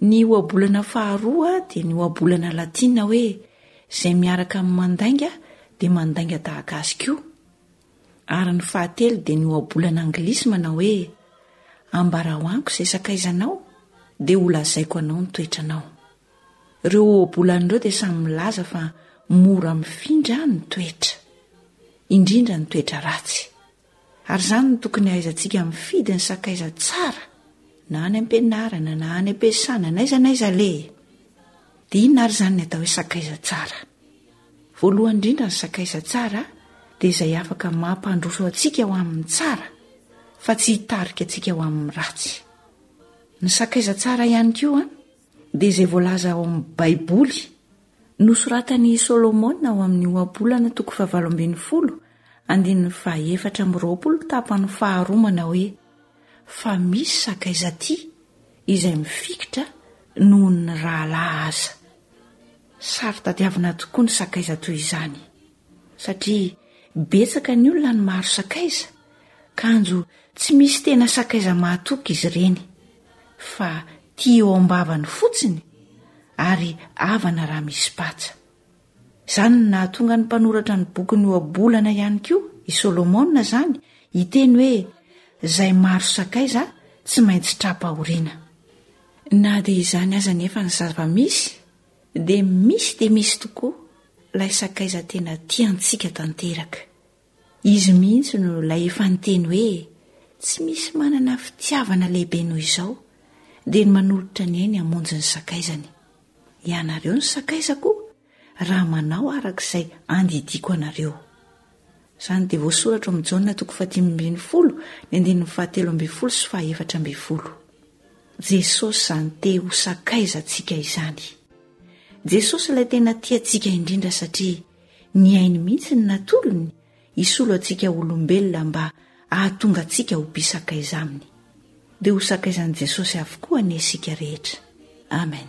Ny ohabolana faharoa dia ny ohabolana latina hoe izay miaraka amin'ny mandainga dia mandainga tahaka azy koa. Ary ny fahatelo dia ny ohabolana anglisy manao hoe Ambarao amiko izay sakaizanao dia holazaiko anao ny toetranao. Ireo ohabolana ireo dia samy milaza fa mora mifindra ny toetra. Indrindra ny toetra ratsy. Ary izany no tokony hahaizantsika mifidy ny sakaiza tsara na any am-pianarana na any am-piasana n'aiza n'aiza aleha e! Dia inona ary izany ny atao hoe sakaiza tsara? Voalohany indrindra ny sakaiza tsara dia izay afaka mampandroso antsika ho amin'ny tsara fa tsy hitarika antsika ho amin'ny ratsy. Ny sakaiza tsara ihany koa an! dia izay voalaza ao amin'ny Baiboly, nosoratan'i Solomona ao amin'ny Ohabolana toko fahavalo ambin'ny folo, andininy fahaefatra amby roapolo tapany faharoa manao hoe, Fa misy sakaiza aty izay mifikitra noho ny rahalahy aza. Saro-tadiavina tokoa ny sakaiza toy izany. satria betsaka ny olona no maro sakaiza, kanjo tsy misy tena sakaiza mahatoky izy ireny, fa tia eo am-bavany fotsiny ary havana raha misy patsa. Izany no nahatonga ny mpanoratra ny bokin'ny Ohabolana ihany koa, i Solomona izany, hiteny hoe izay maro sakaiza tsy maintsy tra-pahoriana. Na dia izany aza anefa ny zava-misy, Dia misy dia misy tokoa ilay sakaiza tena tia antsika tanteraka. Izy mihitsy no ilay efa niteny hoe tsy misy manana fitiavana lehibe noho izao dia ny manolotra ny ainy hamonjy ny sakaizany. Ianareo no sakaizako raha manao araka izay andidiako anareo. Izany dia voasoratra ao amin'ny Jaona toko fahadimy ambin'ny folo ny andininy fahatelo ambin'ny folo sy fahaefatra ambin'ny folo. Jesosy izany te ho sakaizantsika izany. Jesosy ilay tena tia antsika indrindra satria ny ainy mihitsy ny natolony hisolo antsika olombelona mba hahatonga antsika ho mpisakaiza aminy. Dia ho sakaizan'i Jesosy avokoa anie isika rehetra. Amen.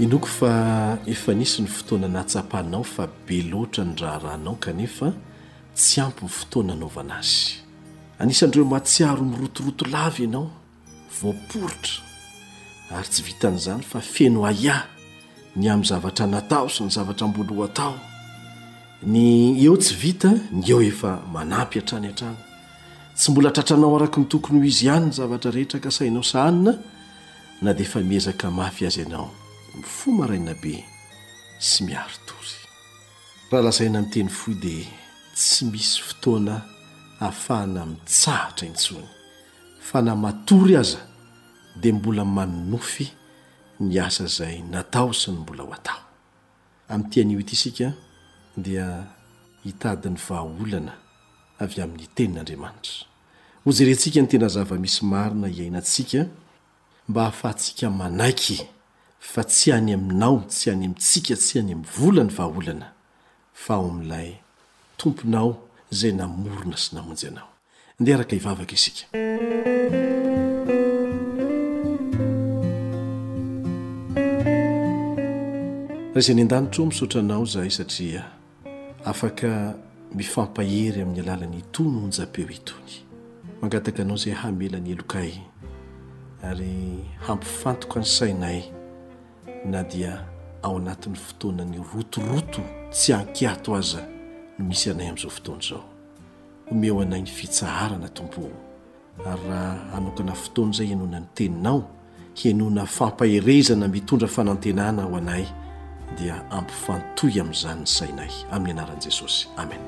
Inoako fa efa nisy ny fotoana nahatsapanao fa be loatra ny raharahanao kanefa tsy ampy ny fotoana hanaovana azy. Anisan'ireo mahatsiaro mirotoroto lava ianao, voaporitra, ary tsy vitan'izany fa feno ahiahy ny amin'ny zavatra natao sy ny zavatra mbola ho atao. Ny eo tsy vita, ny eo efa manampy hatrany hatrany. Tsy mbola tratranao araka ny tokony ho izy ihany ny zavatra rehetra kasainao sahanina. na dia efa miezaka mafy azy ianao mifoha maraina be sy miaro tory. Raha lazaina miteny fohy dia tsy misy fotoana ahafahana mitsahatra intsony, fa na matory aza dia mbola manonofy ny asa izay natao sy ny mbola ho atao. Amin'ity anio ity isika dia hitady ny vahaolana avy amin'ny Tenin'Andriamanitra. Hojerentsika ny tena zava-misy marina iainantsika mba hahafahantsika manaiky fa tsy any aminao, tsy any amintsika, tsy any amin'ny vola ny vahaolana fa ao amin'ilay Tomponao izay namorona sy namonjy anao. Ndeha araka hivavaka isika. Ray izay any an-danitra ô, misaotra anao izahay satria Afaka mifampahery amin'ny alalan'itony onjam-peo itony. Mangataka anao izay hamela ny helokay ary hampifantoka ny sainay na dia ao anatin'ny fotoanan'ny rotoroto tsy ankiato aza no misy anay amin'izao fotoana izao. Omeo anay ny fitsaharana Tompo o! Ary raha hanokana fotoana izay henoana ny Teninao, henoana fampaherezana mitondra fanantenana ho anay, dia ampifantohy amin'izany ny sainay. Amin'ny anaran'i Jesosy. Amena.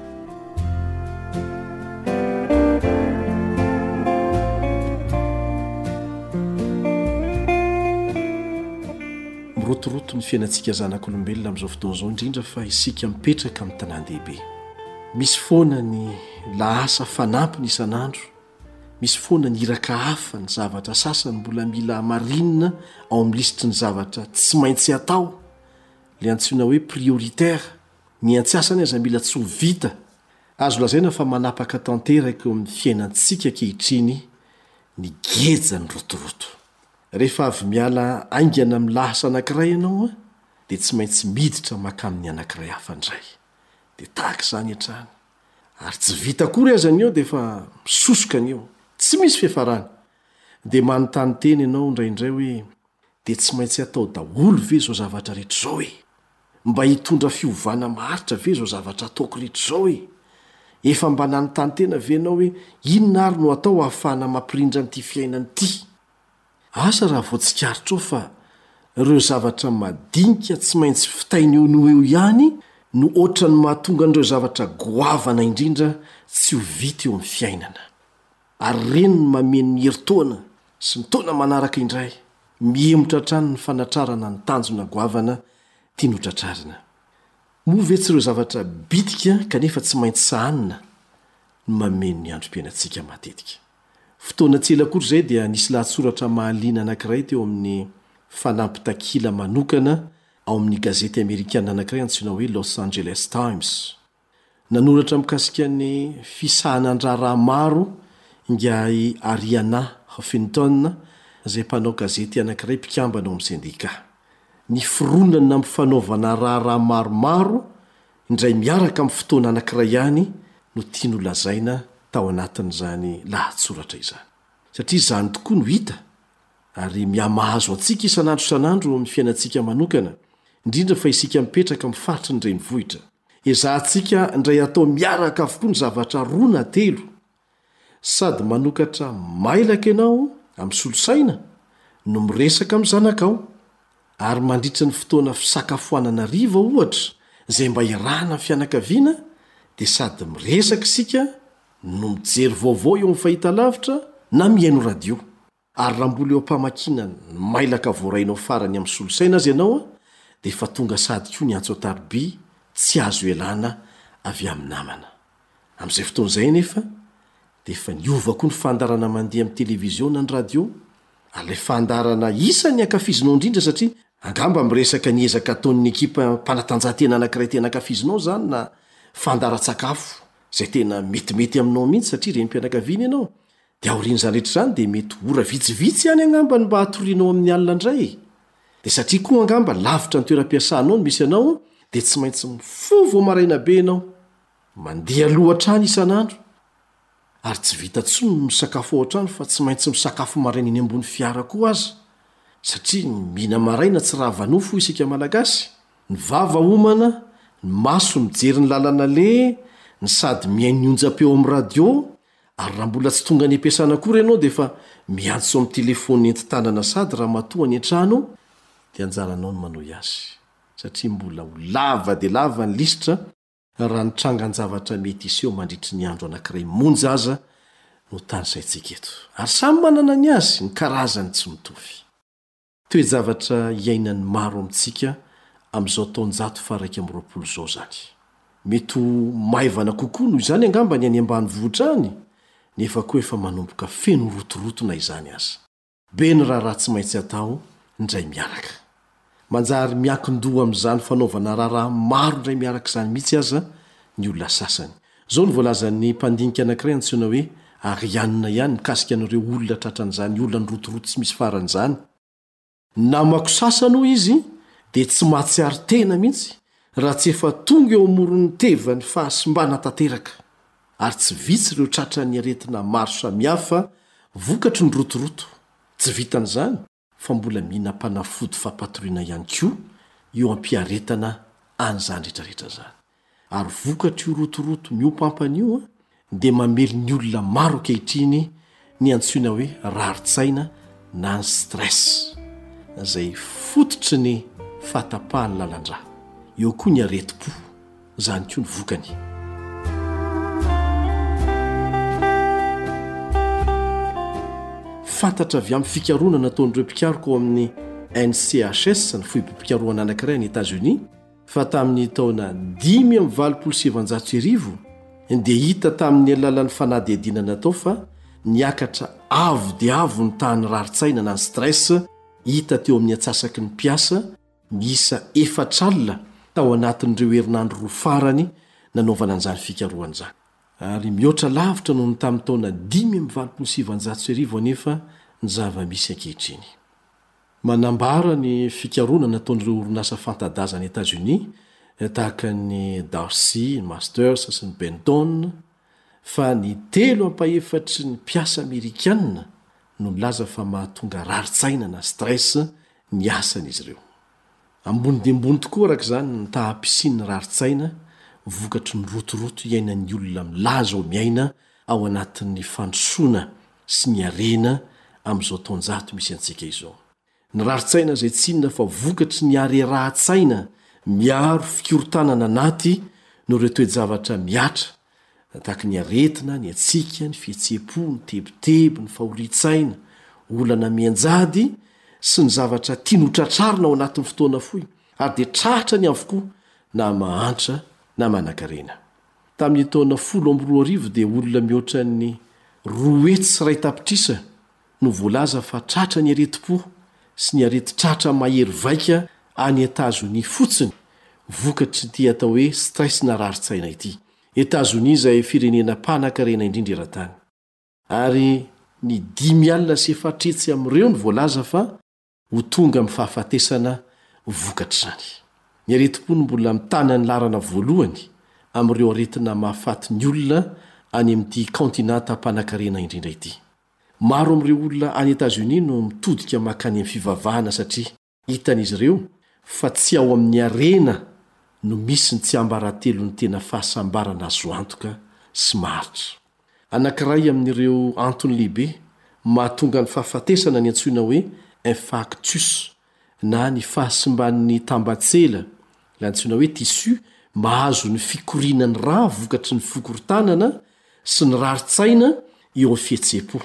Mirotoroto ny fiainantsika zanak'olombelona amin'izao fotoana izao, indrindra fa isika mipetraka amin'ny tanàn-dehibe. Misy foana ny. Lasa fanampiny isan'andro, misy foana ny iraka hafa, ny zavatra sasany mbola mila hamarinina ao amin'ny lisitry ny zavatra tsy maintsy atao, ilay antsoina hoe prioritaire. Ny antsasany aza mila tsy ho vita. Azo lazaina fa manapaka tanteraka eo amin'ny fiainantsika ankehitriny ny geja mirotoroto. Rehefa avy miala haingana amin'ny lahasa anankiray ianao, dia tsy maintsy miditra mankamin'ny anankiray hafa indray. Dia tahaka izany hatrany. ary tsy vita akory aza ny eo dia efa misosoka ny eo, tsy misy fiafarany. Dia manontany tena ianao indraindray hoe dia tsy maintsy atao daholo ve izao zavatra rehetra izao e? Mba hitondra fiovana maharitra ve izao zavatra ataoko rehetra izao e? Efa mba nanontany tena ve ianao hoe inona ary no atao ahafahana mampirindra an'ity fiainana ity? Asa raha vao tsikaritrao fa ireo zavatra madinika tsy maintsy vitaina eo noho eo ihany no ohatran'ny mahatonga an'ireo zavatra goavana indrindra tsy ho vita eo amin'ny fiainana. Ary ireny no mameno ny herintaona sy ny taona manaraka indray, mihemotra hatrany ny fanatrarana ny tanjona goavana tiany ho tratrarina. Moa ve tsy ireo zavatra bitika kanefa tsy maintsy sahanina no mameno ny androm-piainantsika matetika? Fotoana tsy ela akory izay dia nisy lahatsoratra mahaliana anankiray teo amin'ny fanampin-takila manokana ao amin'ny gazety amerikana anankiray antsoina hoe Los Angeles Times. Nanoratra mikasika ny fisahanan-draharaha maro ingahy Arianna Huffington, izay mpanao gazety anankiray mpikambana ao amin'ny sendikà. Niforonana amin'ny fanaovana raharaha maromaro Indray miaraka amin'ny fotoana anankiray ihany no tiany ho lazaina tao anatin'izany lahatsoratra izany. Satria izany tokoa no hita ary mihamahazo antsika isan'andro isan'andro eo amin'ny fiainantsika manokana, indrindra fa isika mipetraka amin'ny faritry ny renivohitra. Ezahantsika indray atao miaraka avokoa ny zavatra roa na telo Sady manokatra mailaka ianao amin'ny solosaina no miresaka amin'ny zanakao. Ary mandritra ny fotoana fisakafoanana hariva, ohatra, izay mba iarahana amin'ny fianakaviana, dia sady miresaka isika no mijery vaovao eo amin'ny fahitalavitra na mihaino radio. Ary raha mbola eo am-pamakiana ny mailaka voarainao farany amin'ny solosaina aza ianao dia efa tonga sahady koa ny antso an-tarobia tsy azo ialana avy amin'ny namana. Amin'izay fotoana izay anefa dia efa niova koa ny fandaharana mandeha amin'ny televiziona na ny radio ary ilay fandaharana isan'ny ankafizinao indrindra satria angamba miresaka ny ezaka ataon'ny ekipam-panatanjahantena anankiray tena ankafizinao izany na fandaharan-tsakafo izay tena metimety aminao mihitsy satria renim-pianakaviana ianao Dia aorian'izany rehetra izany dia mety ora vitsivitsy ihany angamba ny mba hatorianao amin'ny alina indray e! Dia satria koa angamba lavitra ny toeram-piasanao no misy anao dia tsy maintsy mifoha vao maraina be ianao. Mandeha aloha hatrany isan'andro. Ary tsy vita intsony ny misakafo ao an-trano fa tsy maintsy misakafo maraina eny ambony fiara koa aza satria ny mihinana maraina tsy raha vanofo hoy isika Malagasy. Ny vava homana, ny maso mijery ny lalana aleha, ny sady mihaino ny onjam-peo amin'ny radio, Ary raha mbola tsy tonga any am-piasana akory ianao dia efa miantso amin'ny telefaony enti-tanana sady ramatoa any an-trano dia anjaranao ny manohy azy satria mbola ho lava dia lava ny lisitra raha ny trangan-javatra mety hiseho mandritry ny andro anankiray monja aza no tanisaintsika eto. Ary samy manana ny azy, ny karazany tsy mitovy. Toe-javatra iainan'ny maro amintsika amin'izao taonjato faharaika amby roapolo izao izany. Mety ho maivana kokoa noho izany angamba ny any ambanivohitra any, nefa koa efa manomboka feno rotoroto na izany aza. Be ny raharaha tsy maintsy atao indray miaraka. Manjary miankin-doha amin'izany fanaovana raharaha maro indray miaraka izany mihitsy aza ny olona sasany. Izao no voalazan'ny mpandinika anankiray antsoina hoe Arianna ihany mikasika an'ireo olona tratran'izany olana rotoroto tsy misy farany izany, Namako sasany, hoy izy, dia tsy mahatsiaro tena mihitsy raha tsy efa tonga eo amoron'ny tevan'ny fahasimbana tanteraka, ary tsy vitsy ireo tratran'ny aretina maro samihafa vokatry ny rotoroto. Tsy vitan'izany, fa mbola mihina mpanafody fampatoriana ihany koa eo am-piaretana an'izany rehetrarehetra izany. Ary vokatr'io rotoroto miompampana io dia mamely ny olona maro ankehitriny ny antsoina hoe rarin-tsaina na ny stress, izay fototry ny fahatapahan'ny lalan-drà. Eo koa ny aretim-po. Izany koa no vokany. Fantatra avy amin'ny fikarohana nataon'ireo mpikaroka ao amin'ny NCHS, ny foibom-pikarohana anankiray any Etazonia, fa tamin'ny taona dimy amby valopolo sy sivanjato sy arivo dia hita tamin'ny alalan'ny fanadihadiana natao fa niakatra avo dia avo ny tahan'ny rarin-tsaina na ny stress hita teo amin'ny antsasaky ny mpiasa Miisa efatra alina tao anatin'ireo herinandro roa farany nanaovana an'izany fikarohana izany. Ary mihoatra lavitra noho ny tamin'ny taona dimy amby valopolo sy sivinjato sy arivo anefa ny zava-misy ankehitriny. Manambara ny fikarohana nataon'ireo orinasa fanta-daza any Etazonia, tahaka ny Darcy, Masters sy ny Benton, fa ny telo ampahefatry ny mpiasa Amerikana no nilaza fa mahatonga rarintsaina na stress ny asan'izy ireo. Ambony dia ambony tokoa araka izany ny taha-pisian'ny rarintsaina vokatry ny rotoroto iainan'ny olona milaza ho miaina ao anatin'ny fandrosoana sy ny harena amin'izao taonjato misy antsika izao. Ny rarin-tsaina izay tsy inona fa vokatry ny harerahan-tsaina miaro fikorontanana anaty no ireo toe-javatra mihatra, tahaka ny aretina, ny hatsiaka, ny fihetseham-po, ny tebiteby, ny fahorian-tsaina, olana mianjady, sy ny zavatra tiany hotratrarina ao anatin'ny fotoana fohy, ary dia tratra ny avokoa na mahantra na manankarena. Tamin'ny taona folo amby roa arivo dia olona mihoatra ny roa hetsy sy iray tapitrisa no voalaza fa tratra ny aretim-po sy ny aretin-tratra mahery vaika any Etazonia fotsiny vokatry ity atao hoe stress narari-tsaina ity. Etazonia izay firenena mpanankarena indrindra eran-tany. Ary ny dimy alina sy efatretsy amin'ireo no voalaza fa. ho tonga amin'ny fahafatesana vokatr'izany. Ny aretim-po no mbola mitàny ny laharana voalohany amin'ireo aretina mahafaty ny olona any amin'ity kaontinanta mpanankarena indrindra ity. Maro amin'ireo olona any Etazonia no mitodika mankany amin'ny fivavahana satria hitan'izy ireo fa tsy ao amin'ny harena no misy ny tsiambaratelon'ny tena fahasambarana azo antoka sy maharitra. Anankiray amin'ireo antony lehibe mahatonga ny fahafatesana ny antsoina hoe infarctus na ny fahasimban'ny tambatsela, ilay antsoina hoe tissu mahazo ny fikorianan'ny rà vokatry ny fikorontanana sy ny rarin-tsaina eo amin'ny fihetseham-po.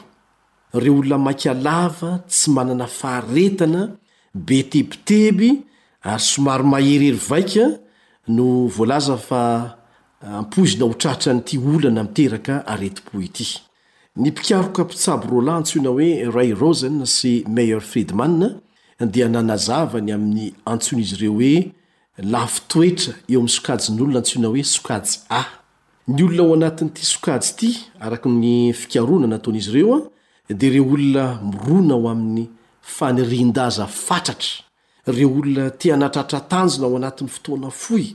reo olona maika lava tsy manana faharetana be tebiteby ary somary maherihery vaika no voalaza fa ampoizina ho tratran'ity olana miteraka aretimpo ity. Ny mpikaroka mpitsabo roalahy antsoina hoe Ray Rosen sy Meyer Friedman dia nanazava ny amin'ny antsoin'izy ireo hoe lafo toetra eo amin'ny sokajin'olona antsoina hoe sokajy A. Ny olona ao anatin'ity sokajy ity, araka ny fikarohana nataon'izy ireo, dia ireo olona mirona ao amin'ny fanirian-daza fatratra, ireo olona te hanatratra tanjona ao anatin'ny fotoana fohy,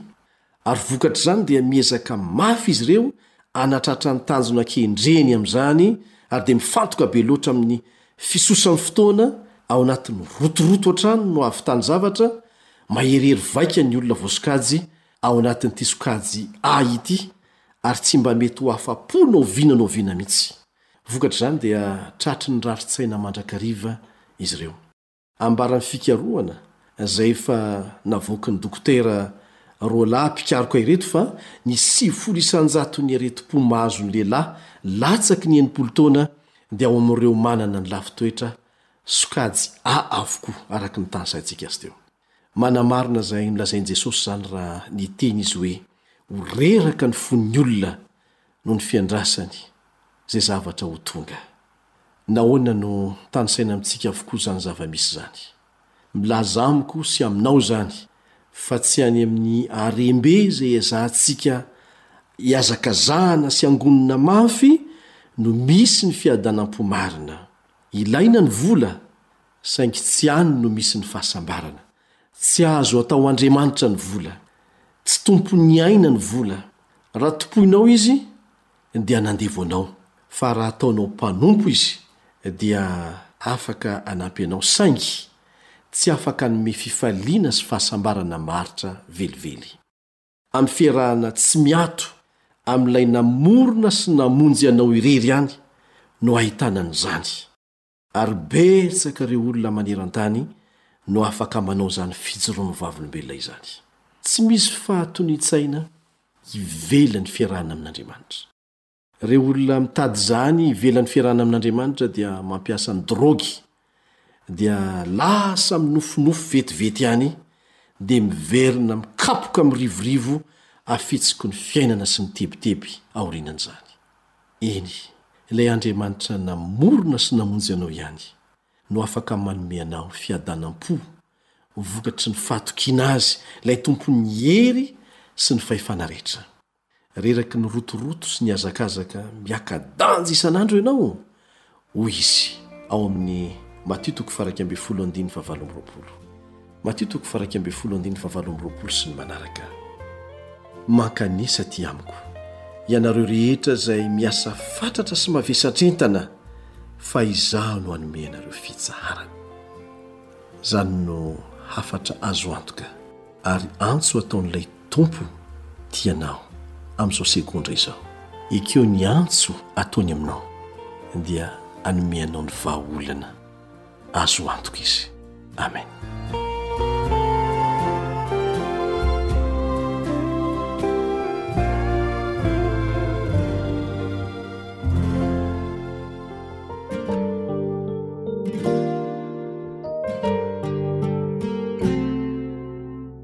ary vokatr'izany dia miezaka mafy izy ireo hanatratra ny tanjona kendreny amin'izany ary dia mifantoka be loatra amin'ny fisosan'ny fotoana ao anatin'ny rotoroto hatrany no hahavitany zavatra, maherihery vaika ny olona voasokajy ao anatin'ity sokajy A ity ary tsy mba mety ho afa-po na oviana na oviana mihitsy. Vokatr'izany dia tratry ny rarin-tsaina mandrakariva izy ireo. Ambaran'ny fikarohana izay efa navoakin'ny dokotera roa lahy mpikaroka ireto fa ny sivifolo isan-jaton'ny aretim-po mahazo ny lehilahy latsaky ny enimpolo taona dia ao amin'ireo manana ny lafin-toetra sokajy A avokoa, araka ny tanisaintsika azy teo. Manamarina izay nolazain'i Jesosy izany raha niteny izy hoe, Ho reraka ny fon'ny olona noho ny fiandrasany izay zavatra ho tonga. Nahoana no tanisaina amintsika avokoa izany zava-misy izany? Milaza amiko sy aminao izany fa tsy any amin'ny harem-be izay iezahantsika ihazakazahana sy angonina mafy no misy ny fiadanam-po marina. Ilaina ny vola, Saingy tsy any no misy ny fahasambarana. Tsy azo atao andriamanitra ny vola. Tsy tompon'ny aina ny vola. Raha tompoinao izy dia nandevo anao. Fa raha ataonao mpanompo izy dia afaka hanampy anao saingy tsy afaka hanome fifaliana sy fahasambarana maharitra velively. Amin'ny fiarahana tsy miato amin'ilay namorona sy namonjy anao irery ihany no ahitana an'izany. Ary betsaka ireo olona maneran-tany no afaka manao izany fijoroan'ny Vavolombelona izany. Tsy misy fahatonian-tsaina ivelan'ny fiarahana amin'Andriamanitra. Ireo olona mitady izany ivelan'ny fiarahana amin'Andriamanitra dia mampiasa ny drogy, dia lasa minofinofy vetivety ihany, dia miverina mikapoka mirivorivo afitsiky ny fiainana sy ny tebiteby aorianan'izany. Eny, ilay Andriamanitra namorona sy namonjy anao ihany no afaka manome anao fiadanam-po ho vokatry ny fahatokiana Azy, ilay Tompon'ny hery sy ny fahefana rehetra. Reraky ny rotoroto sy ny hazakazaka miaka-danja isan'andro ianao, Hoy Izy, ao amin'ny Matio toko faha iraika ambin'ny folo andininy faha valo amby roapolo, Matio toko faha iraika ambin'ny folo andininy faha valo amby roapolo sy ny manaraka, Mankanesa aty Amiko, ianareo rehetra izay miasa fatratra sy mavesatr'entana, fa Izaho no hanome anareo fitsaharana. Izany no hafatra azo antoka ary antso ataon'ilay Tompo tia anao amin'izao segondra izao. Ekeo ny antso ataony aminao dia hanome anao ny vahaolana azo antoka Izy. Amen.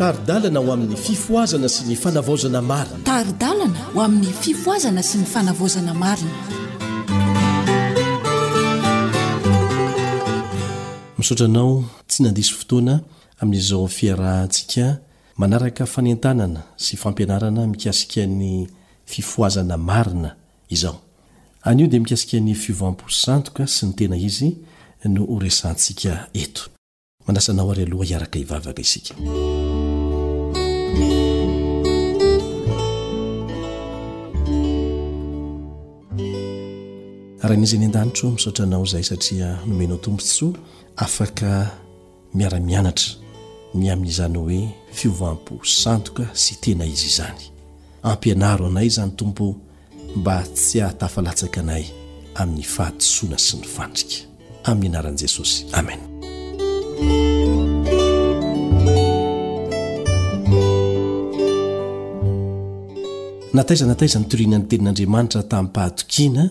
Tari-dalana ho amin'ny fifohazana sy ny fanavaozana marina. Tari-dalana ho amin'ny fifohazana sy ny fanavaozana marina. Misaotra anao tsy nandiso fotoana amin'izao fiarahantsika manaraka fanentanana sy fampianarana mikasika ny fifohazana marina izao. Anio dia mikasika ny fiovam-po sandoka sy ny tena izy no ho resahantsika eto. Manasa anao ary aloha hiaraka hivavaka isika. Ran'izy any an-danitro, misaotra anao izay satria nomenao tombontsoa afaka miara-mianatra ny amin'izany hoe fiovam-po sandoka sy tena izy izany. Ampianaro anay izany Tompo ô mba tsy hahatafalatsaka anay amin'ny fahadisoana sy ny fandrika. Amin'ny anaran'i Jesosy. Amen. Nataiza nataiza ny toriana ny tenin'Andriamanitra tamim-pahatokiana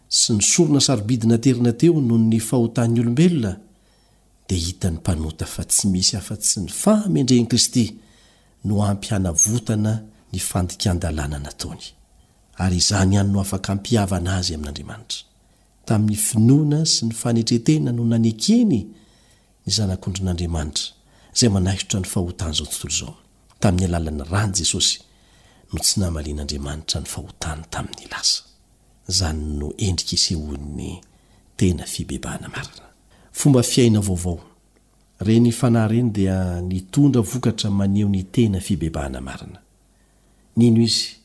sy ny sorona sarobidy naterina teo noho ny fahotan'ny olombelona, dia hitan'ny mpanota fa tsy misy afa-tsy ny fahamendrehin'i Kristy no ampy hanavotana ny fandikan-dalàna nataony, ary izany ihany no afaka hampihavana azy amin'Andriamanitra. Tamin'ny finoana sy ny fanetren-tena no nanekeny ny Zanak'ondrin'Andriamanitra izay manaisotra ny fahotan'izao tontolo izao. Tamin'ny alalan'ny ran'i Jesosy no tsy namalian'Andriamanitra ny fahotany tamin'ny lasa. Izany no endrika isehoan'ny tena fibebahana marina. Fomba fiaina vaovao. Ireny fanahy ireny dia nitondra vokatra maneho ny tena fibebahana marina. Nino izy,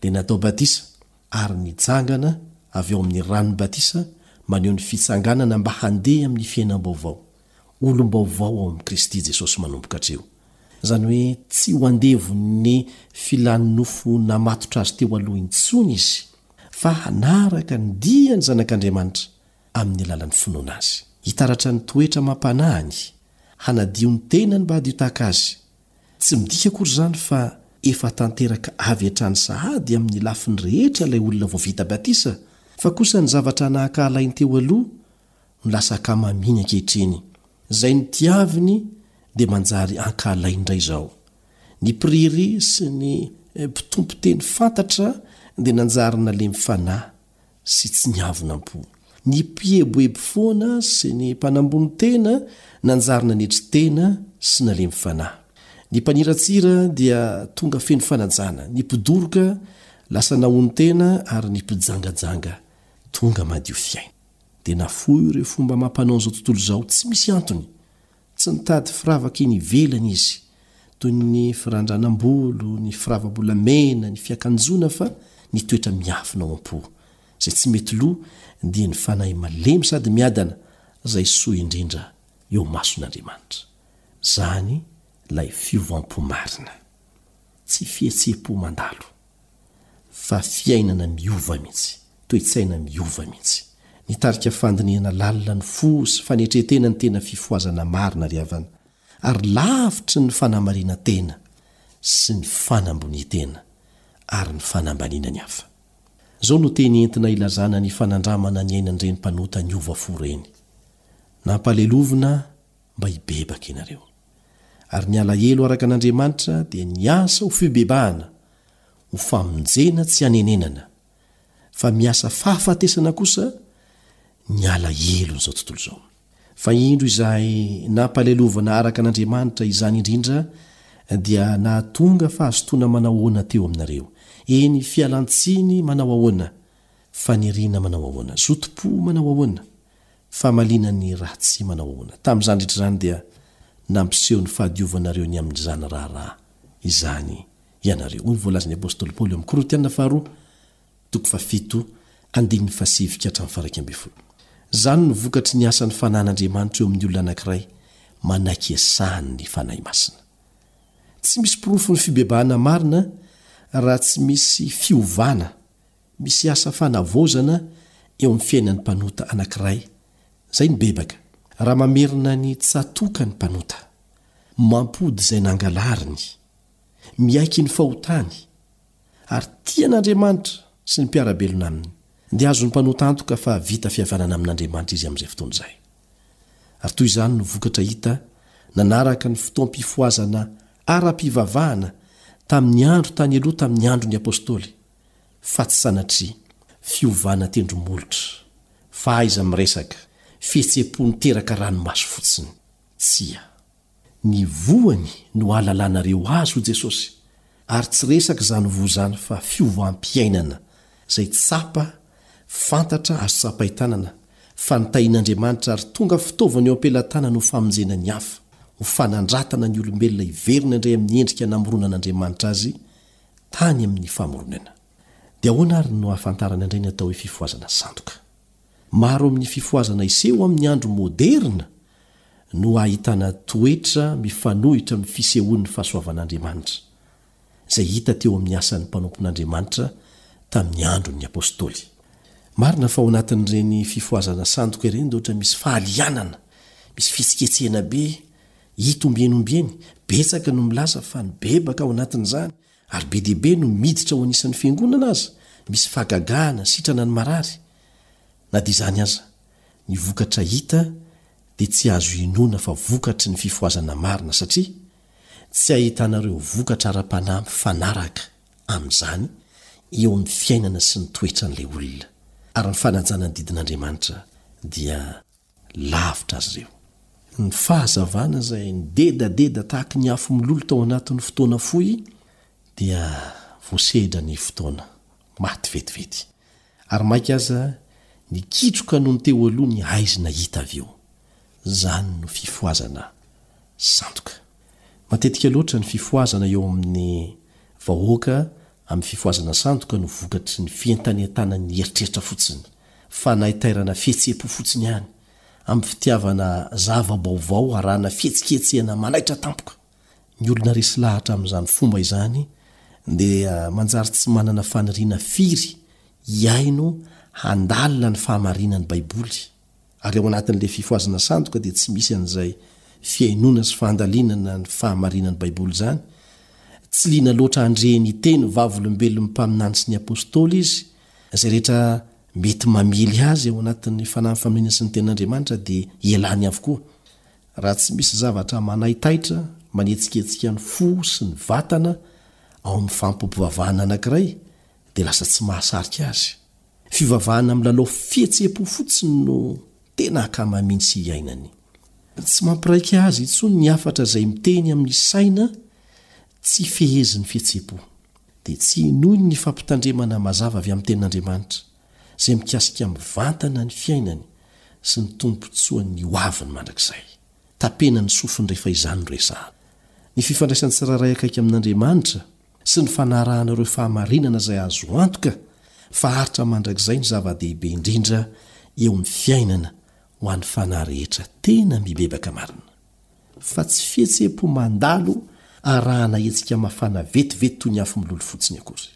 dia natao batisa, ary nijangana avy ao amin'ny ranon'ny batisa maneho ny fitsanganana mba handeha amin'ny fiainam-baovao. olom-baovao ao amin'i Kristy Jesosy manomboka hatreo. Izany hoe tsy ho andevon'ny filan'ny nofo namatotra azy teo aloha intsony izy, fa hanaraka ny dian'ny Zanak'Andriamanitra amin'ny alalan'ny finoana azy. Hitaratra ny toetra amam-panahiny, hanadio ny tenany mba hadio tahaka azy. Tsy midika akory izany fa efa tanteraka avy hatrany sahady amin'ny lafiny rehetra ilay olona vao vita batisa, fa kosa ny zavatra nahaka alainy teo aloha, no lasa ankamamiany ankehitriny. Izay notiaviny dia manjary ankahalainy indray izao. Ny mpiriria sy ny mpitompo teny fantatra dia nanjary nalemy fanahy sy tsy niavona am-po. Ny mpieboebo foana sy ny mpanambony tena nanjary nanetry tena sy nalemy fanahy. Ny mpaniratsira dia tonga feno fanajana, ny mpidoroka lasa nahonon-tena ary ny mpijangajanga tonga madio fiaina. Dia nafoy ireo fomba amam-panao an'izao tontolo izao tsy misy antony. Tsy nitady firavaka eny ivelany izy, toy ny firandranam-bolo, ny firava-bolamena, ny fiakanjoana fa ny toetra miafina ao am-po. Izay tsy mety lo dia ny fanahy malemy sady miadana, izay soa indrindra eo mason'Andriamanitra. Izany ilay fiovam-po marina. Tsy fihetseham-po mandalo. Fa fiainana miova mihitsy, toe-tsaina miova mihitsy. Nitarika fandinihana lalina ny fo sy fanetren-tena ny tena fifohazana marina ry havana, ary lavitry ny fanamarinan-tena sy ny fanambonian-tena ary ny fanambaniana ny hafa. Izao no teny entina ilazana ny fanandramana niainan'ireny mpanota niova fo ireny, Nampalelovina, mba hibebaka ianareo. Ary ny alahelo araka an'Andriamanitra dia niasa ho fibebahana, ho famonjena tsy hanenenana, fa miasa fahafatesana kosa ny alahelon'izao tontolo izao. Fa indro izay nampalailovana araka an'Andriamanitra izany indrindra dia nahatonga fahazotoana manao ahoana teo aminareo, eny fialantsiny manao ahoana, faniriana manao ahoana, zotom-po manao ahoana, Famaliana ny ratsy manao ahoana? Tamin'izany rehetra izany dia nampiseho ny fahadiovanareo ny amin'izany raharaha izany ianareo, hoy ny voalazan'ny apostoly Paoly ao amin'ny Korintiana faharoa toko fahafito andininy fahasivy ka hatramin'ny faharaika ambin'ny folo. Izany no vokatry ny asan'ny fanahin'Andriamanitra eo amin'ny olona anankiray manaiky hiasany ny Fanahy Masina. Tsy misy porofon'ny fibebahana marina raha tsy misy fiovana Misy asa fanavaozana eo amin'ny fiainan'ny mpanota anankiray, izay nibebaka, raha mamerina ny tsatòka ny mpanota. Mampody izay nangalariny. Miaiky ny fahotany. Ary tia an'Andriamanitra sy ny mpiara-belona aminy. Dia azon'ny mpanota antoka fa vita fihavanana amin'Andriamanitra izy amin'izay fotoana izay. Ary toy izany no vokatra hita nanaraka ny fotoam-pifohazana ara-pivavahana tamin'ny andro tany aloha tamin'ny andron'ny apostoly. fa tsy sanatria, fiovana tendrombohitra, fahaiza-miresaka, fihetseham-po niteraka ranomaso fotsiny. Tsia. Ny voany no ahalalanareo Azy, hoy Jesosy, ary tsy resaka izany voa izany fa fiovam-piainana izay tsapa, fantatra ary tsapain-tanana fa nitahian'Andriamanitra ary tonga fitaovana eo am-pelatanany ho famonjena ny hafa, ho fanandratana ny olombelona hiverina indray amin'ny endrika namoronan'Andriamanitra azy, tany amin' ny famoronana. Dia ahoana ary no ahafantarana indray ny atao hoe fifohazana sandoka? Maro amin' ny fifohazana hiseho amin' ny andro môderina no ahitana toetra mifanohitra amin' ny fisehoan' ny fahasoavan' Andriamanitra, izay hita teo amin' ny asan' ny mpanompon' Andriamanitra tamin' ny andron' ny apôstôly. Marina fa ao anatin' ireny fifohazana sandoka ireny dia ohatra misy fahalianana, misy fihetsiketsehana be, Hita ombieny ombieny, betsaka no milaza fa nibebaka ao anatin'izany ary be dia be no miditra ho anisan'ny fiangonana aza misy fahagagana sitrana ny marary. Na dia izany aza, ny vokatra hita dia tsy azo inoana fa vokatry ny fifohazana marina satria tsy ahitana ireo vokatra ara-panahy mifanaraka amin'izany eo amin'ny fiainana sy ny toetran'ilay olona. Ary ny fanajana ny didin'Andriamanitra dia. lavitra azy ireo. Ny fahazavana izay nidedadeda tahaky ny afo milolo tao anatin'ny fotoana fohy dia voasehidra ny fotoana, maty vetivety. Ary maika aza nikitroka nony teo aloha ny haizina hita avy eo. Izany no fifohazana sandoka. Matetika loatra ny fifohazana eo amin'ny vahoaka amin'ny fifohazana sandoka no vokatry ny fientanentana ny eritreritra fotsiny, fanaitairana fihetseham-po fotsiny ihany, amin'ny fitiavana zava-baovao arahana fihetsiketsehana manaitra tampoka. Ny olona resy lahatra amin'izany fomba izany dia manjary tsy manana faniriana firy hihaino handalina ny fahamarinan'ny Baiboly. Ary ao anatin'ilay fifohazana sandoka dia tsy misy an'izay fihainoana sy fandalinana ny fahamarinan'ny Baiboly izany. Tsy liana loatra handre ny teny vavolombelon'ny mpaminany sy ny apostoly izy. Izay rehetra mety mamely azy ao anatin'ny fanahin'ny faminaniana sy ny Tenin'Andriamanitra dia ialany avokoa. Raha tsy misy zavatra manaitaitra manetsiketsika ny fo sy ny vatana ao amin'ny fampiompivavahana anankiray dia lasa tsy mahasarika azy. Fivavahana milalao fihetseham-po fotsiny no tena akamaminy sy iainany. Tsy mampiraika azy intsony ny hafatra izay miteny amin'ny saina tsy fehezin'ny fihetseham-po. Dia tsy hinoiny ny fampitandremana mazava avy amin'ny Tenin'Andriamanitra, izay mikasika mivantana ny fiainany sy ny tombontsoan'ny ho aviny mandrakizay. Tapena ny sofiny rehefa izany no resahana. Ny fifandraisan'ny tsirairay akaiky amin'Andriamanitra, sy ny fanarahana ireo fahamarinana izay azo antoka fa aritra mandrakizay ny zava-dehibe indrindra eo amin'ny fiainana ho an'ny fanahy rehetra tena mibebaka marina, fa tsy fihetseham-po mandalo arahana hetsika mafana vetivety toy ny afo milolo fotsiny akory.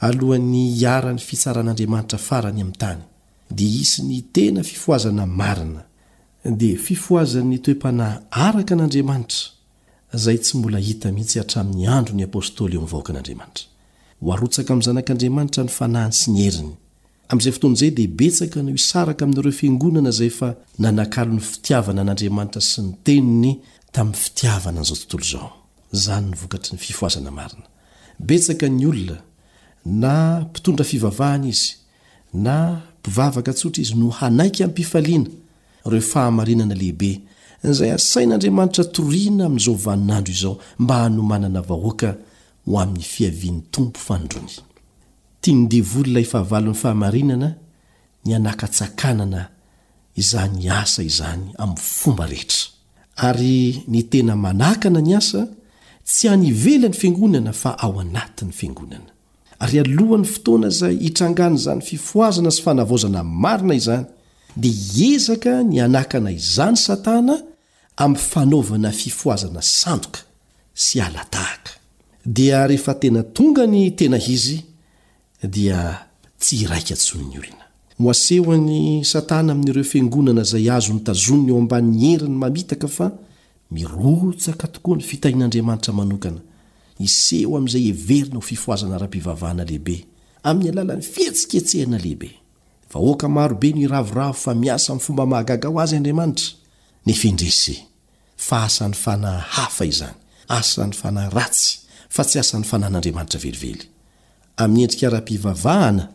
Alohan'ny hiharan'ny fitsaran'Andriamanitra farany amin'ny tany, dia hisy ny tena fifohazana marina, dia fifohazan'ny toe-panahy araka an'Andriamanitra, izay tsy mbola hita mihitsy hatramin'ny andron'ny apostoly eo amin'ny vahoakan'Andriamanitra. Ho arotsaka amin'ny Zanak'Andriamanitra ny fanahiny sy ny heriny. Amin'izay fotoana izay dia betsaka no hisaraka amin'ireo fiangonana izay efa nanakalo ny fitiavana an'Andriamanitra sy ny Teniny tamin'ny fitiavana an'izao tontolo izao. Izany no vokatry ny fifohazana marina. Betsaka ny olona, na mpitondra fivavahana izy, Na mpivavaka tsotra izy no hanaiky amim-pifaliana ireo fahamarinana lehibe izay asain'Andriamanitra toriana amin'izao vaninandro izao mba hanomanana vahoaka ho amin'ny fiavian'ny Tompo Fanindroany. Tian'ny devoly ilay fahavalon'ny fahamarinana ny hanakatsakanana izany asa izany amin'ny fomba rehetra. Ary ny tena manakana ny asa tsy any ivelan'ny Fiangonana fa ao anatin'ny Fiangonana. ary alohan'ny fotoana izay hitrangan'izany fifohazana sy fanavaozana marina izany, dia hiezaka ny hanakana izany Satana amin'ny fanaovana fifohazana sandoka sy hala-tahaka. Dia rehefa tena tonga ny tena izy, dia tsy hiraika intsony ny olona. Ho asehon'i Satana amin'ireo fiangonana izay azony tazonina eo ambany heriny mamitaka fa Mirotsaka tokoa ny fitahian'Andriamanitra manokana hiseho amin'izay heverina ho fifohazana ara-pivavahana lehibe, amin'ny alalan'ny fihetsiketsehana lehibe. Vahoaka maro be no hiravoravo fa miasa amin'ny fomba mahagaga ho azy Andriamanitra, nefa indrisy! fa asan'ny fanahy hafa izany, asan'ny fanahy ratsy, fa tsy asan'ny fanan'Andriamanitra velively. Amin'ny endrika ara-pivavahana,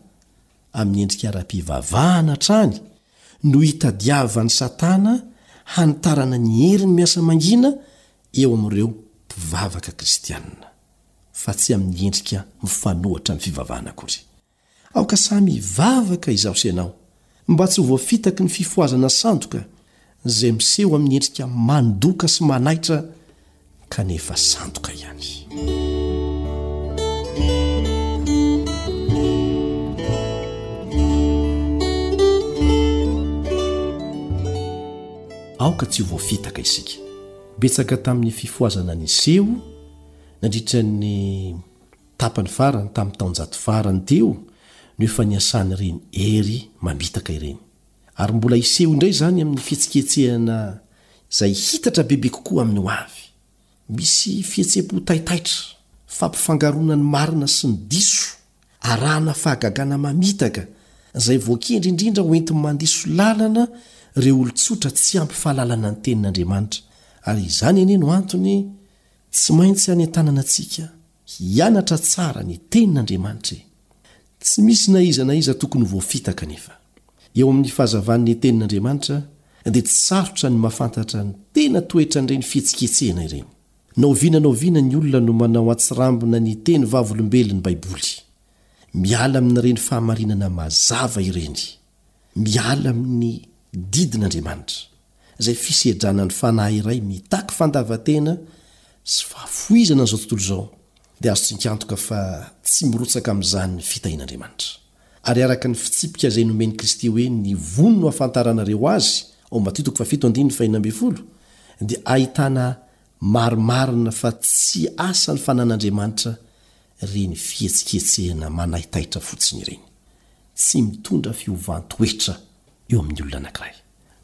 amin'ny endrika ara-pivavahana hatrany no hitadiavan'i Satana hanitarana ny heriny miasa mangina eo amin'ireo mpivavaka kristiana, fa tsy amin'ny endrika mifanohitra amin'ny fivavahana akory. Aoka samy hivavaka izaho sy ianao, mba tsy ho voafitaky ny fifohazana sandoka izay miseho amin'ny endrika mandoka sy manaitra kanefa sandoka ihany. aoka tsy ho voafitaka isika betsaka tamin'ny fifoazana ny seho nandritra ny tapany farany tamin'ny taonjato farany teo no efa niasan'ireny hery mamitaka ireny ary mbola hiseho indray izany amin'ny fihetsiketsehana izay hitatra bebe kokoa amin'ny ho avy. Misy fihetseham-po taitaitra, fampifangaroana ny marina sy ny diso, arahana fahagagana mamitaka, izay voakendry indrindra hoenti-mandiso lalana ireo olon-tsotra tsy ampy fahalalana ny Tenin'Andriamanitra, ary izany anie no antony tsy maintsy hanentanana antsika Hianatra tsara ny Tenin'Andriamanitra e! Tsy misy na iza na iza tokony ho voafitaka anefa. Eo amin'ny fahazavan'ny Tenin'Andriamanitra dia tsy sarotra ny mahafantatra ny tena toetran'ireny fihetsiketsehana ireny. Na oviana na oviana ny olona no manao an-tsirambina ny teny vavolombelon'ny Baiboly. Miala amin'ireny fahamarinana mazava ireny. miala amin'ny didin'Andriamanitra, izay fisedrana ny fanahy iray mitaky fandavan-tena sy fahafoizana an'izao tontolo izao, dia azontsika antoka fa tsy mirotsaka amin'izany ny fitahian'Andriamanitra. Ary araka ny fitsipika izay nomen'i Kristy hoe ny vono no hahafantaranareo azy, ao Matio toko fahafito andininy fahenina ambin'ny folo, dia ahitana marimarina fa tsy asan'ny fanan'Andriamanitra Ireny fihetsiketsehana manaitaitra fotsiny ireny, tsy mitondra fiovan-toetra eo amin'ny olona anankiray.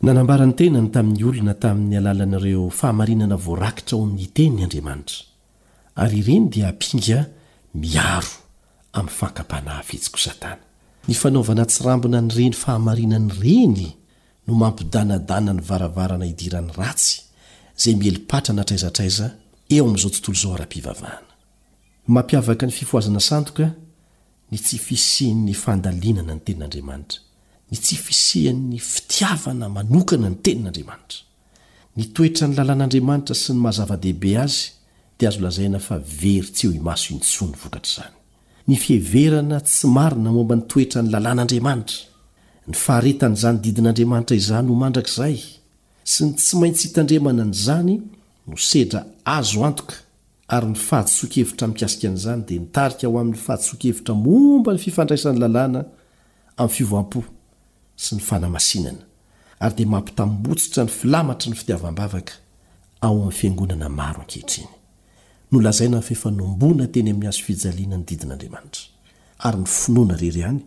Nanambara ny tenany tamin'ny olona tamin'ny alalan'ireo fahamarinana voarakitra ao amin'ny Teniny Andriamanitra, ary ireny dia ampinga miaro amin'ny fankam-panahy fihetsiko Satana. Ny fanaovana tsirambina an'ireny fahamarinana ireny no mampidanadana ny varavarana idiran'ny ratsy izay mieli-patrana hatraiza hatraiza eo amin'izao tontolo izao ara-pivavahana. Mampiavaka ny fifohazana sandoka ny tsy fisian'ny fandalinana ny Tenin'Andriamanitra, ny tsy fisian'ny fitiavana manokana ny Tenin'Andriamanitra. Ny toetran'ny lalàn'Andriamanitra sy ny maha-zava-dehibe azy dia azo lazaina fa very tsy eo imaso intsony vokatr'izany. Ny fiheverana tsy marina momba ny toetran'ny lalàn'Andriamanitra, ny faharetan'izany didin'Andriamanitra izany ho mandrakizay, sy ny tsy maintsy hitandremana an'izany no sedra azo antoka ary ny fahadisoan-kevitra mikasika an'izany dia nitarika ho amin'ny fahadisoan-kevitra momba ny fifandraisan'ny lalàna amin'ny fiovam-po sy ny fanamasinana, ary dia mampitambotsitra ny filamatry ny fitiavam-bavaka ao amin'ny fiangonana maro ankehitriny. Nolazaina ny fifanombona teny amin'ny hazo fijaliana ny didin'Andriamanitra, ary ny finoana irery ihany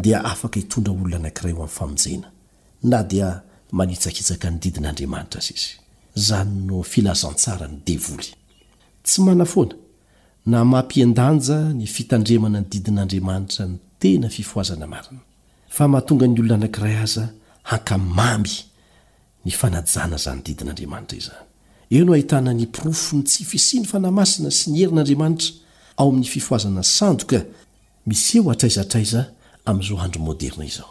dia afaka hitondra olona anankiray ho amin'ny famonjena, na dia manitsakitsaka ny didin'Andriamanitra aza izy. Izany no filazantsaran'ny devoly. Tsy manafoana na mampihen-danja ny fitandremana ny didin'Andriamanitra ny tena fifohazana marina, fa mahatonga ny olona anankiray aza hankamamy ny fanajana izany didin'Andriamanitra izany. Eo no ahitana ny porofon'ny tsy fisian'ny fanahy masina sy ny herin'Andriamanitra ao amin'ny fifohazana sandoka miseho hatraiza hatraiza amin'izao andro moderna izao.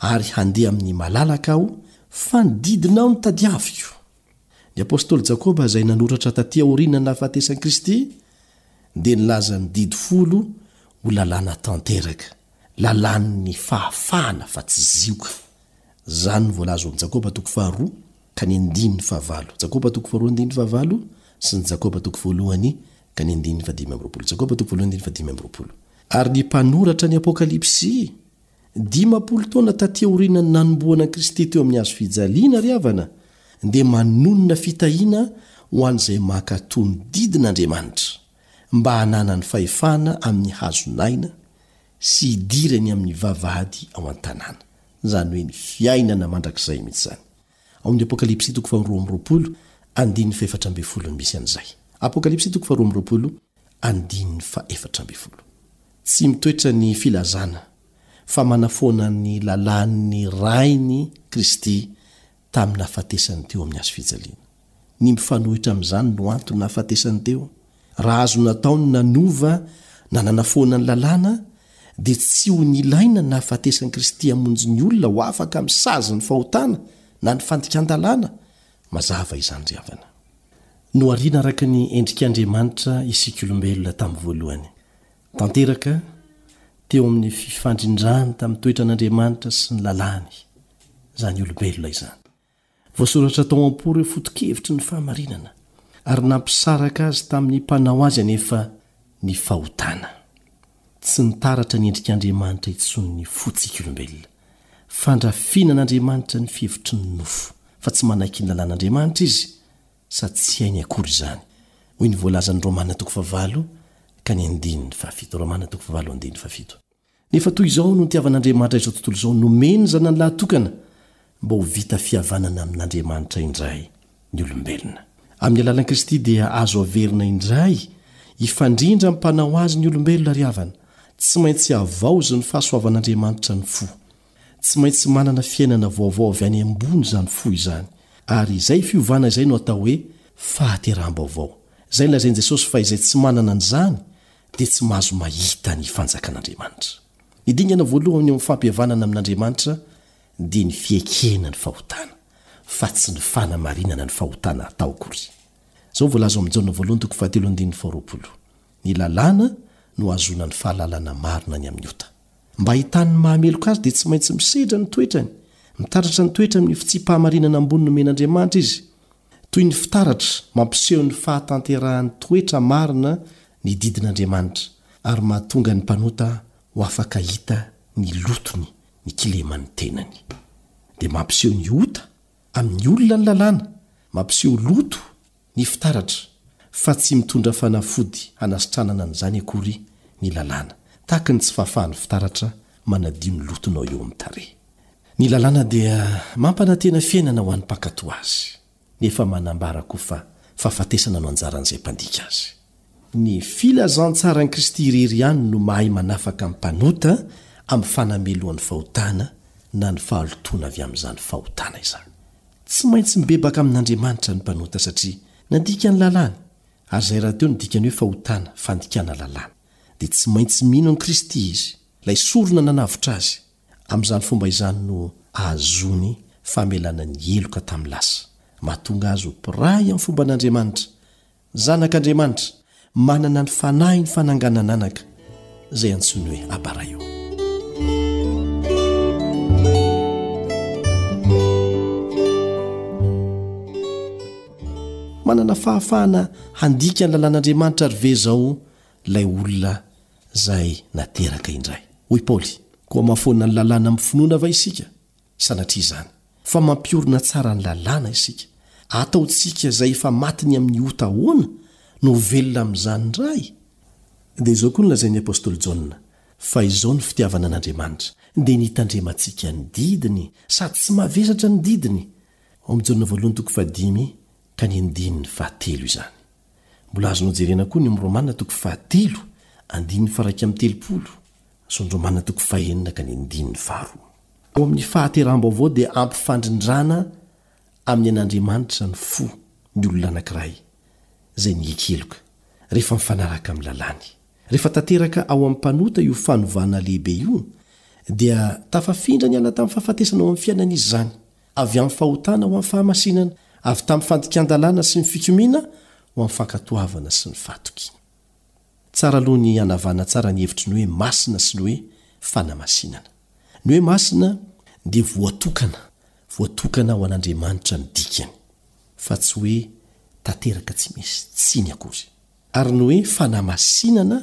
Ary handeha amin'ny malalaka aho, fa ny didinao no tadiaviko. Ny apostoly Jakoba izay nanoratra taty aorian'ny nahafatesan'i Kristy dia nilaza ny didy folo ho lalàna tanteraka, lalàn'ny fahafahana fa tsy zioka. Izany no voalaza ao amin'ny Jakoba toko faharoa ka ny andininy fahavalo, Jakoba toko faharoa andininy fahavalo, sy ny Jakoba toko voalohany ka ny andininy fahadimy amby roapolo, Jakoba toko voalohany andininy fahadimy amby roapolo. Ary ny mpanoratra ny Apokalypsy Dimampolo taona taty aorianan'ny nanombohana an'i Kristy teo amin'ny hazo fijaliana, ry havana, dia manonona fitahiana ho an'izay mankatò ny didin' Andriamanitra, mba hananany fahefana amin'ny hazon'aina sy hidirany amin'ny vavahady ao an-tanàna, izany hoe ny fiainana mandrakizay mihitsy izany. Ao amin'ny Apokalypsy toko faharoa amby roapolo, andininy fahefatra ambin'ny folo no misy an'izay. Apokalypsy toko faharoa amby roapolo. Andininy fahefatra ambin'ny folo. Tsy mitoetra ny filazana fa manafoana ny lalàn'ny Rainy Kristy tamin'ny nahafatesany teo amin'ny hazo fijaliana. Ny mifanohitra amin'izany no antony nahafatesany teo. Raha azo natao ny nanova na nanafoana ny lalàna, dia tsy ho nilaina ny nahafatesan'i Kristy hamonjy ny olona ho afaka amin'ny sazin'ny fahotana na ny fandikan-dalàna, Mazava izany ry havana. Nohariana araka ny endrik'Andriamanitra isika olombelona tamin'ny voalohany. Tanteraka teo amin'ny fifandrindrany tamin'ny toetran'Andriamanitra sy ny lalàny izany olombelona izany. Voasoratra tao am-po ireo foto-kevitry ny fahamarinana, ary nampisaraka azy tamin'ny mpanao azy anefa ny fahotana. Tsy nitaratra ny endrik'Andriamanitra intsony ny fontsika olombelona. Fandrafinan'Andriamanitra ny fihevitry ny nofo, fa tsy manaiky ny lalàn'Andriamanitra izy, sady tsy hainy akory izany, hoy ny voalazan'ny Romana toko fahavalo ka ny andininy fahafito, Romana toko fahavalo andininy fahafito. Nefa toy izao no nitiavan'Andriamanitra izao tontolo izao, nomeny ny Zanany lahatokana mba ho vita fihavanana amin'Andriamanitra indray. ny olombelona. Amin'ny alalan'i Kristy dia azo averina indray hifandrindra amin'ny Mpanao azy ny olombelona ry havana. Tsy maintsy havaozin'ny fahasoavan'Andriamanitra ny fo. Tsy maintsy manana fiainana vaovao avy any ambony izany fo izany, ary izay fiovana izay no atao hoe fahateraham-baovao, izay nolazain'i Jesosy fa izay tsy manana an'izany dia tsy mahazo mahita ny Fanjakan'Andriamanitra. Ny dingana voalohany eo amin'ny fampihavanana amin'Andriamanitra dia ny fiekena ny fahotana fa tsy ny fanamarinana ny fahotana atao akory. Izao no voalaza ao amin'ny Jaona voalohany toko fahatelo andininy faharoapolo, Ny lalàna no ahazoana ny fahalalana marina ny amin'ny ota. Mba hahitany ny mahameloka azy dia tsy maintsy misedra ny toetrany, mitaratra ny toetra amin'ny fitsiam-pahamarinana ambony nomen'Andriamanitra izy. Toy ny fitaratra, mampiseho ny fahatanterahan'ny toetra marina ny didin'Andriamanitra ary mahatonga ny mpanota ho afaka hahita ny lotony ny kileman'ny tenany. Dia mampiseho ny ota amin'ny olona ny lalàna, mampiseho loto ny fitaratra, fa tsy mitondra fanafody hanasitranana an'izany akory ny lalàna, tahaka ny tsy fahafahan'ny fitaratra manadio ny lotonao eo amin'ny tarehy. Ny lalàna dia mampanantena fiainana ho an'ny mpankato azy. nefa manambara koa fa fahafatesana no anjaran'izay mpandika azy. Ny filazantsaran'i Kristy irery ihany no mahay manafaka ny mpanota amin'ny fanamelohan'ny fahotana na ny fahalotoana avy amin'izany fahotana izany. Tsy maintsy mibebaka amin'Andriamanitra ny mpanota satria nandika ny lalàny, ary izay rahateo no dikany hoe fahotana, fandikana lalàna, dia tsy maintsy mino an'i Kristy izy, ilay sorona nanavotra azy, Amin'izany fomba izany no ahazoany famelana ny heloka tamin'ny lasa, mahatonga azy ho mpiray amin'ny fomban'Andriamanitra, zanak'Andriamanitra, manana ny fanahiny fananganan'anaka, izay antsoiny hoe Abarayo. Manana fahafahana handika ny lalàn'Andriamanitra ary ve izao ilay olona Izay nateraka indray. Hoy Paoly, Koa mahafoana ny lalàna amin'ny finoana va isika? Sanatria izany. Fa mampiorina tsara ny lalàna isika. Ataontsika izay efa maty ny amin'ny ota ahoana no ho velona amin'izany indray? Dia izao koa no lazain'ny apostoly Jaona, Fa izao ny fitiavana an'Andriamanitra, dia ny hitandremantsika ny didiny, sady tsy mavesatra ny didiny. Ao amin'ny Jaona voalohany toko fahadimy ka ny andininy fahatelo izany. Mbola azonao jerena koa ny amin'ny Romana toko fahatelo andininy faraika amby telopolo sy ny Romana toko fahenina ka ny andininy faharoa. Ao amin'ny fahateraham-baovao dia ampifandrindrana amin'ny an'Andriamanitra ny fo ny olona anankiray izay nihiky heloka rehefa mifanaraka amin'ny lalàny. Rehefa tanteraka ao amin'ny mpanota io fanovana lehibe io dia tafafindra niala tamin'ny fahafatesana ao amin'ny fiainan'izy izany. avy amin'ny fahotana ho amin'ny fahamasinana, avy tamin'ny fandikan-dalàna sy ny fikomiana ho amin'ny fankatoavana sy ny fatoky. Tsara aloha ny hanavahana tsara ny hevitry ny hoe masina sy ny hoe fanamasinana. Ny hoe masina dia voatokana, voatokana ho an'Andriamanitra ny dikany, fa tsy hoe tanteraka tsy misy tsiny akory. Ary ny hoe fanamasinana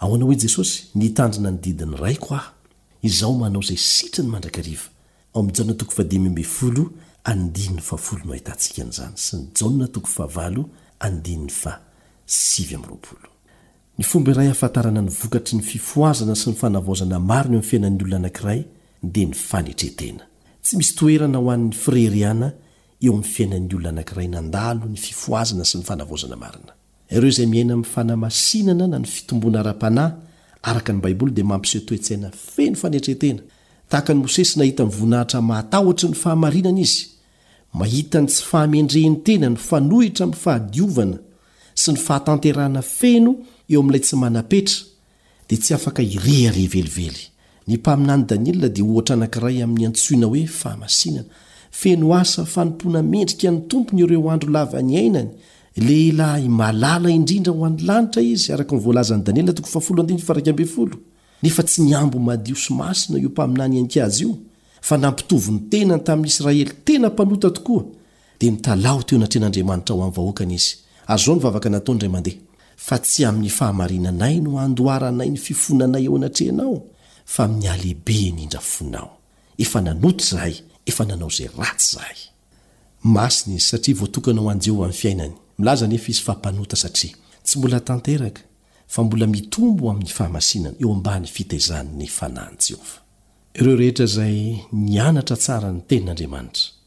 Ahoana hoy Jesosy? Nitandrina ny didin'ny Raiko Aho. Izaho manao izay sitrany mandrakariva. Ao amin'ny Jaona toko fahadimy ambin'ny folo andininy fahafolo no ahitantsika an'izany sy ny Jaona toko fahavalo andininy faha sivy amby roapolo. Ny fomba iray ahafantarana ny vokatry ny fifohazana sy ny fanavaozana marina eo amin'ny fiainan'ny olona anankiray dia ny fanetre-tena. Tsy misy toerana ho an'ny fireharehana eo amin'ny fiainan'ny olona anankiray nandalo ny fifohazana sy ny fanavaozana marina. Ireo izay miaina amin'ny fanamasinana na ny fitomboana ara-panahy araka ny Baiboly dia mampiseho toe-tsaina feno fanetren-tena, tahaka an'i Mosesy nahita ny voninahitra mahatahotry ny fahamarinana izy, mahita ny tsy fahamendrehen-tena mifanohitra amin'ny fahadiovana sy ny fahatanterahana feno eo amin'ilay tsy manam-petra, dia tsy afaka hirehareha velively. Ny mpaminany Daniela dia ohatra anankiray amin'ny antsoina hoe fahamasinana. Feno asa fanompoana mendrika ny Tompony ireo andro lava niainany. Lehilahy malala indrindra ho an'ny lanitra izy, araka ny voalazan'i Daniela toko fahafolo andininy faharaika ambin'ny folo. Nefa tsy nihambo madio sy masina io mpaminany an-kajy io, fa nampitovy ny tenany tamin'ny Israely tena mpanota tokoa. dia nitalaho teo anatrehan'Andriamanitra ho an'ny vahoakany izy, ary izao ny vavaka nataony indray mandeha, Fa tsy amin'ny fahamarinanay no handoharanay ny fifonanay eo anatrehanao, fa amin'ny halehibehan'ny indrafonao. Efa nanota izahay, efa nanao izay ratsy izahay. Masina izy, satria voatokana ho an'i Jehovah ny fiainany. Milaza anefa izy fa mpanota satria, tsy mbola tanteraka, fa mbola mitombo amin'ny fahamasinana eo ambany fitaizan'ny fanan'i Jehovah. Ireo rehetra izay nianatra tsara ny Tenin'Andriamanitra,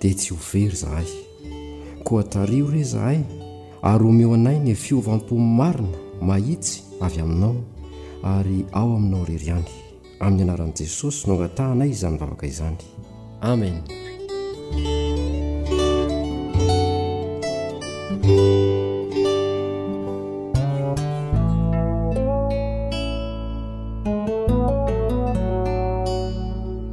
dia tsy ho very izahay. Koa tariho re izahay, ary omeo anay ny fiovam-po marina mahitsy avy aminao, ary ao aminao irery ihany. Amin'ny anaran'i Jesosy no angatahanay izany vavaka izany. Amena.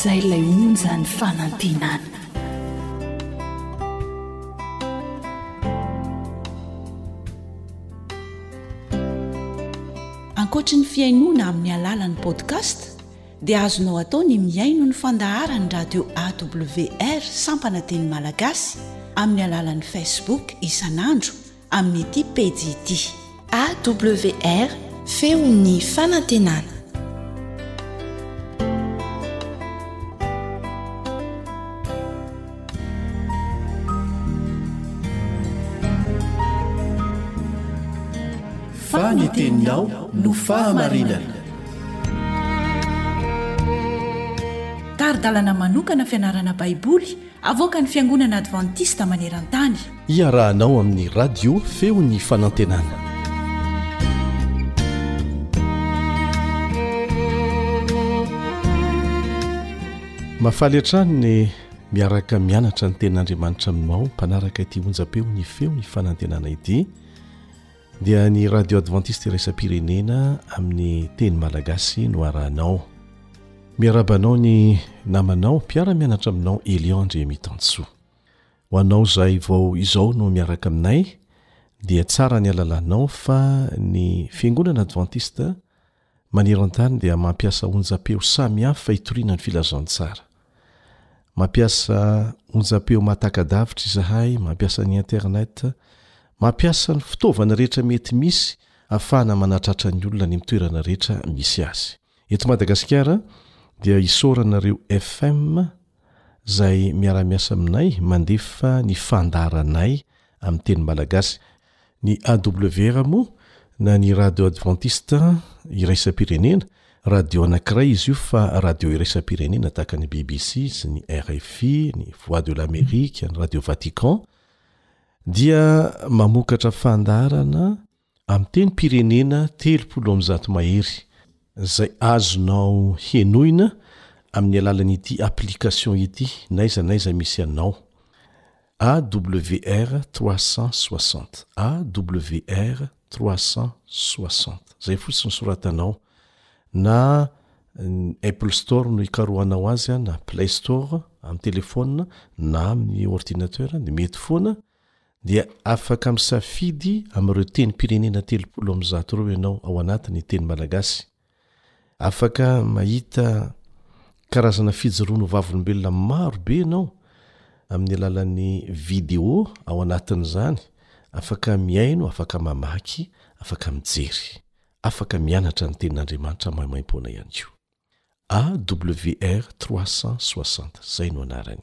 Zay ilay onjan'ny fanantenana. Ankoatry ny fihainoana amin'ny alalan'ny podcast dia azonao atao ny mihaino ny fandaharan'ny radio awr sampana teny malagasy amin'ny alalan'ny facebook isan'andro amin'ity pejy ity. AWR, Feon'ny Fanantenana. Fa ny teninao no fahamarinana. Tari-dalana manokana fianarana Baiboly Avoakan'ny Fiangonana Advantista maneran-tany. Iarahanao amin'ny Radio Feon'ny Fanantenana. Mahafaly hatrany ny miaraka mianatra ny tenin'Andriamanitra aminao mpanaraka ity onjam-peo ny Feon'ny Fanantenana ity. Dia ny radio advantiste iraisam-pirenena amin'ny teny malagasy no arahanao. Miarahaba anao ny namanao mpiara-mianatra aminao Elion Andriamitansoa. Ho anao izay vao izao no miaraka aminay dia tsara ny alalanao fa ny fiangonana advantiste maneran-tany dia mampiasa onjampeo samy hafa hitoriana ny filazantsara. Mampiasa onjampeo mahataka-davitra izahay, mampiasa ny Internet, mampiasa ny fitaovana rehetra mety misy ahafahana manatratra ny olona any amin'ny toerana rehetra misy azy. Eto Madagasikara dia isaorana ireo FM izay miara-miasa aminay mandefa ny fandaharanay amin'ny teny malagasy. Ny AWR moa na ny Radio Adventiste Iraisam-pirenena, radio anankiray izy io fa radio iraisam-pirenena tahaka ny bbc sy ny rfi, ny Voix de l'Amérique, ny Radio Vatican, dia mamokatra fandaharana amin'ny tenim-pirenena telopolo amby zato mahery, izay azonao henoina amin'ny alalan'ity application ity n'aiza n'aiza misy anao. AWR 360 AWR 360 zay fotsiny soratanao na Apple Store no ikarohanao azy na Play Store amin'ny téléphone na amin'ny ordinateur dia mety foana dia afaka misafidy amin'ireo tenim-pirenena telopolo amin'ny zato ireo ianao ao anatin'ny teny malagasy Afaka mahita karazana fijoroana ho vavolombelona maro be ianao amin'ny alalan'ny video ao anatin'izany, afaka mihaino, afaka mamaky, afaka mijery, afaka mianatra ny Tenin'Andriamanitra maimaim-poana ihany koa. AWR 360, izay no anarany.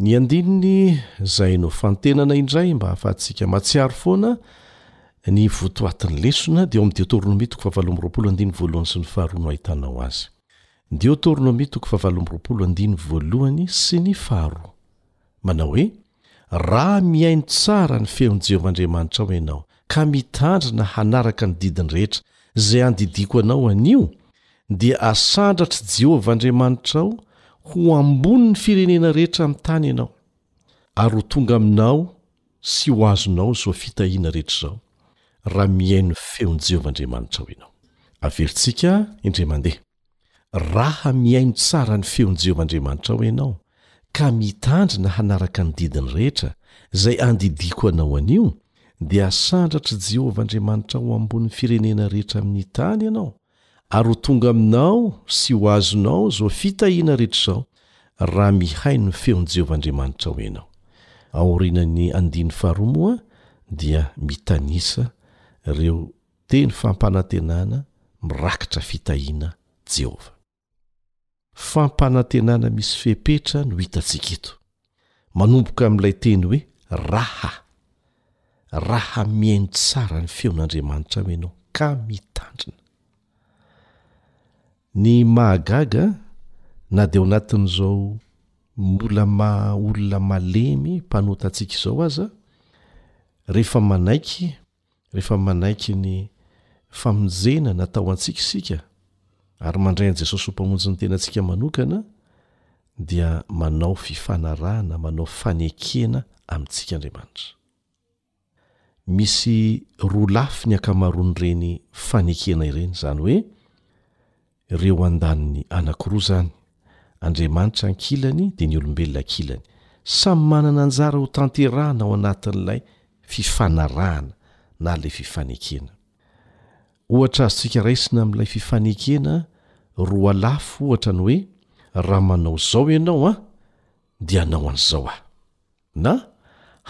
Ny andininy izay nofantenana indray mba hahafahantsika mahatsiaro foana ny votoatin'ny lesona dia ao amin'ny Deoteronomia toko fahavalo amby roapolo andininy voalohany sy ny faharoa no ahitanao azy. Deoteronomia toko fahavalo amby roapolo andininy voalohany sy ny faharoa. Manao hoe, Raha mihaino tsara ny feon'i Jehovah Andriamanitrao ianao, ka mitandrina hanaraka ny didiny rehetra, izay andidiako anao anio, dia asandratr'i Jehovah Andriamanitrao ho ambony ny firenena rehetra amin'ny tany ianao, ary ho tonga aminao sy ho azonao izao fitahiana rehetra izao, raha mihaino ny feon'i Jehovah Andriamanitrao ianao. Averintsika indray mandeha. Raha mihaino tsara ny feon'i Jehovah Andriamanitrao ianao, ka mitandrina hanaraka ny didiny rehetra, izay andidiako anao anio, dia asandratr'i Jehovah Andriamanitrao ho ambony ny firenena rehetra amin'ny tany ianao, ary ho tonga aminao sy ho azonao izao fitahiana rehetra izao raha mihaino ny feon'i Jehovah Andriamanitrao ianao. Aorianan'ny andiany faharoa moa dia mitanisa ireo teny fampanantenana mirakitra fitahiana Jehovah. Fampanantenana misy fepetra no hitantsika eto. Manomboka amin'ilay teny hoe raha. Raha mihaino tsara ny feon'Andriamanitrao ianao ka mitandrina. Ny mahagaga na dia ao anatin'izao mbola maha olona malemy mpanota antsika izao aza, rehefa manaiky Rehefa manaiky ny famonjena natao antsika isika ary mandray an'i Jesosy ho Mpamonjy ny tenantsika manokana dia manao fifanarahana, manao fanekena amintsika Andriamanitra. Misy roa lafiny ankamaroan'ireny fanekena ireny, izany hoe, Ireo andaniny anankiroa izany, Andriamanitra ankilany dia ny olombelona ankilany, samy manana anjara ho tanterahina ao anatin'ilay fifanarahana na ilay fifanekena. Ohatra azontsika raisina amin'ilay fifanekena roa lafo ohatra ny hoe, Raha manao izao ianao an, dia hanao an'izao aho. Na,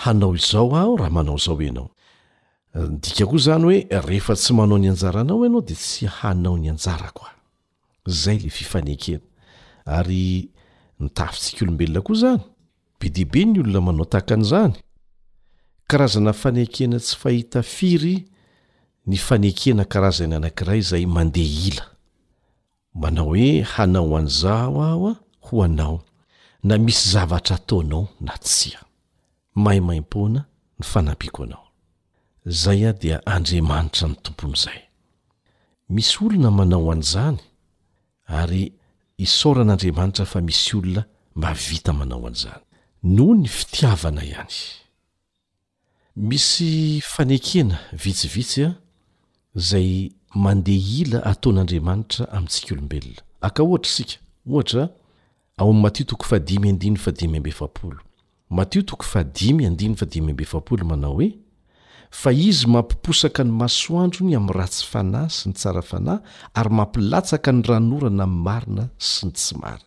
Hanao izao aho raha manao izao ianao. Midika koa izany hoe rehefa tsy manao ny anjaranao ianao dia tsy hanao ny anjarako aho. Izay ilay fifanekena. Ary ny tafontsika olombelona koa izany. Be dia be ny olona manao tahaka an'izany. Karazana fanekena tsy fahita firy ny fanekena karazany anankiray izay mandeha ila. Manao hoe hanao an'izaho aho ho anao na misy zavatra ataonao na tsia. Maimaimpoana ny fanampiako anao. Izay aho dia Andriamanitra ny tompon'izay. Misy olona manao an'izany ary isaorana Andriamanitra fa misy olona mahavita manao an'izany. Noho ny fitiavana ihany. Misy fanekena vitsivitsy izay mandeha hila ataon'Andriamanitra amintsika olombelona. Aka ohatra isika, ohatra, ao amin'ny Matio toko fahadimy andininy fahadimy amby efapolo. Matio toko fahadimy andininy fahadimy amby efapolo manao hoe, Fa izy mampiposaka ny masoandrony amin'ny ratsy fanahy sy ny tsara fanahy ary mampilatsaka ny ran'orana amin'ny marina sy ny tsy marina.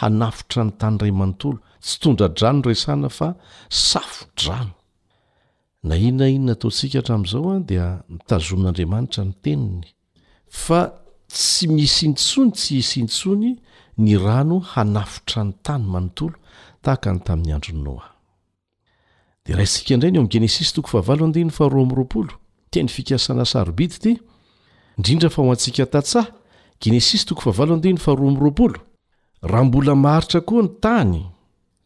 hanafotra ny tany ray manontolo tsy tondradrano resahana fa safo-drano na inona inona ataontsika hatramin'izao an dia mitazomin'andriamanitra ny teniny fa tsy misy intsony tsy hisy intsony ny rano hanafotra ny tany manontolo tahaka ny tamin'ny andron'ny noa Dia raisintsika indray ny ao amin'ny Genesisy toko fahavalo andininy faharoa amby roapolo. Teny fikasana sarobidy ity, indrindra fa ho antsika tantsaha, Genesisy toko fahavalo andininy faharoa amby roapolo. Raha mbola maharitra koa ny tany,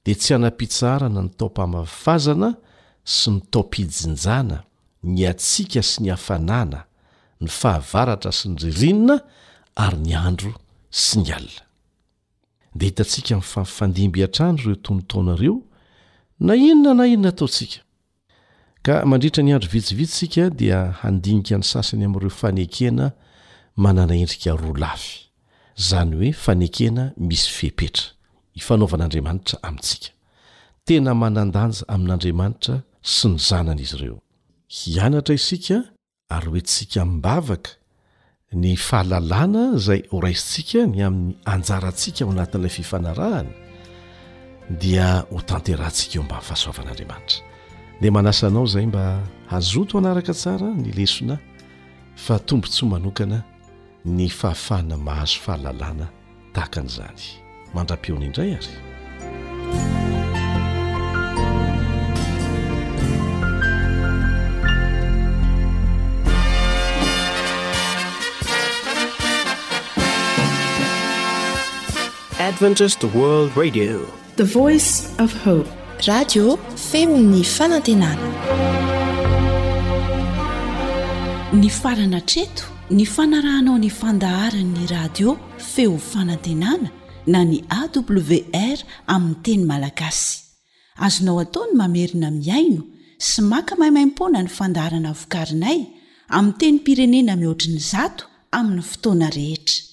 dia tsy hanam-pitsaharana ny taom-pamafazana sy ny taom-pijinjana, ny hatsiaka sy ny hafanana, ny fahavaratra sy ny ririnina, ary ny andro sy ny alina. dia hitantsika mifampifandimby hatrany ireo tonon-taona ireo na inona na inona ataontsika. Ka mandritra ny andro vitsivitsy isika dia handinika ny sasany amin'ireo fanekena manana endrika roa lafy, izany hoe fanekena misy fepetra, ifanaovan'Andriamanitra amintsika. Tena manan-danja amin'Andriamanitra sy ny Zanany izy ireo. Hianatra isika ary hoentintsika amim-bavaka ny fahalalana izay horaisintsika ny amin'ny anjarantsika ao anatin'ilay fifanarahana dia ho tanterahantsika eo mbamin'ny fahasoavan'Andriamanitra. Dia manasa anao izay mba hazoto hanaraka tsara ny lesona fa tombontsoa manokana ny fahafahana mahazo fahalalana tahaka an'izany. Mandra-pihaona indray ary. Adventist World Radio. The voice of hope. Radio feo ny fanantenana. Nifarana hatreto ny fanarahanao ny fandaharan'ny radio feo fanantenana na ny AWR amin'ny teny malagasy. Azonao atao ny mamerina mihaino sy maka maimaimpoana ny fandaharana vokarinay amin'ny tenim-pirenena mihoatry ny zato amin'ny fotoana rehetra.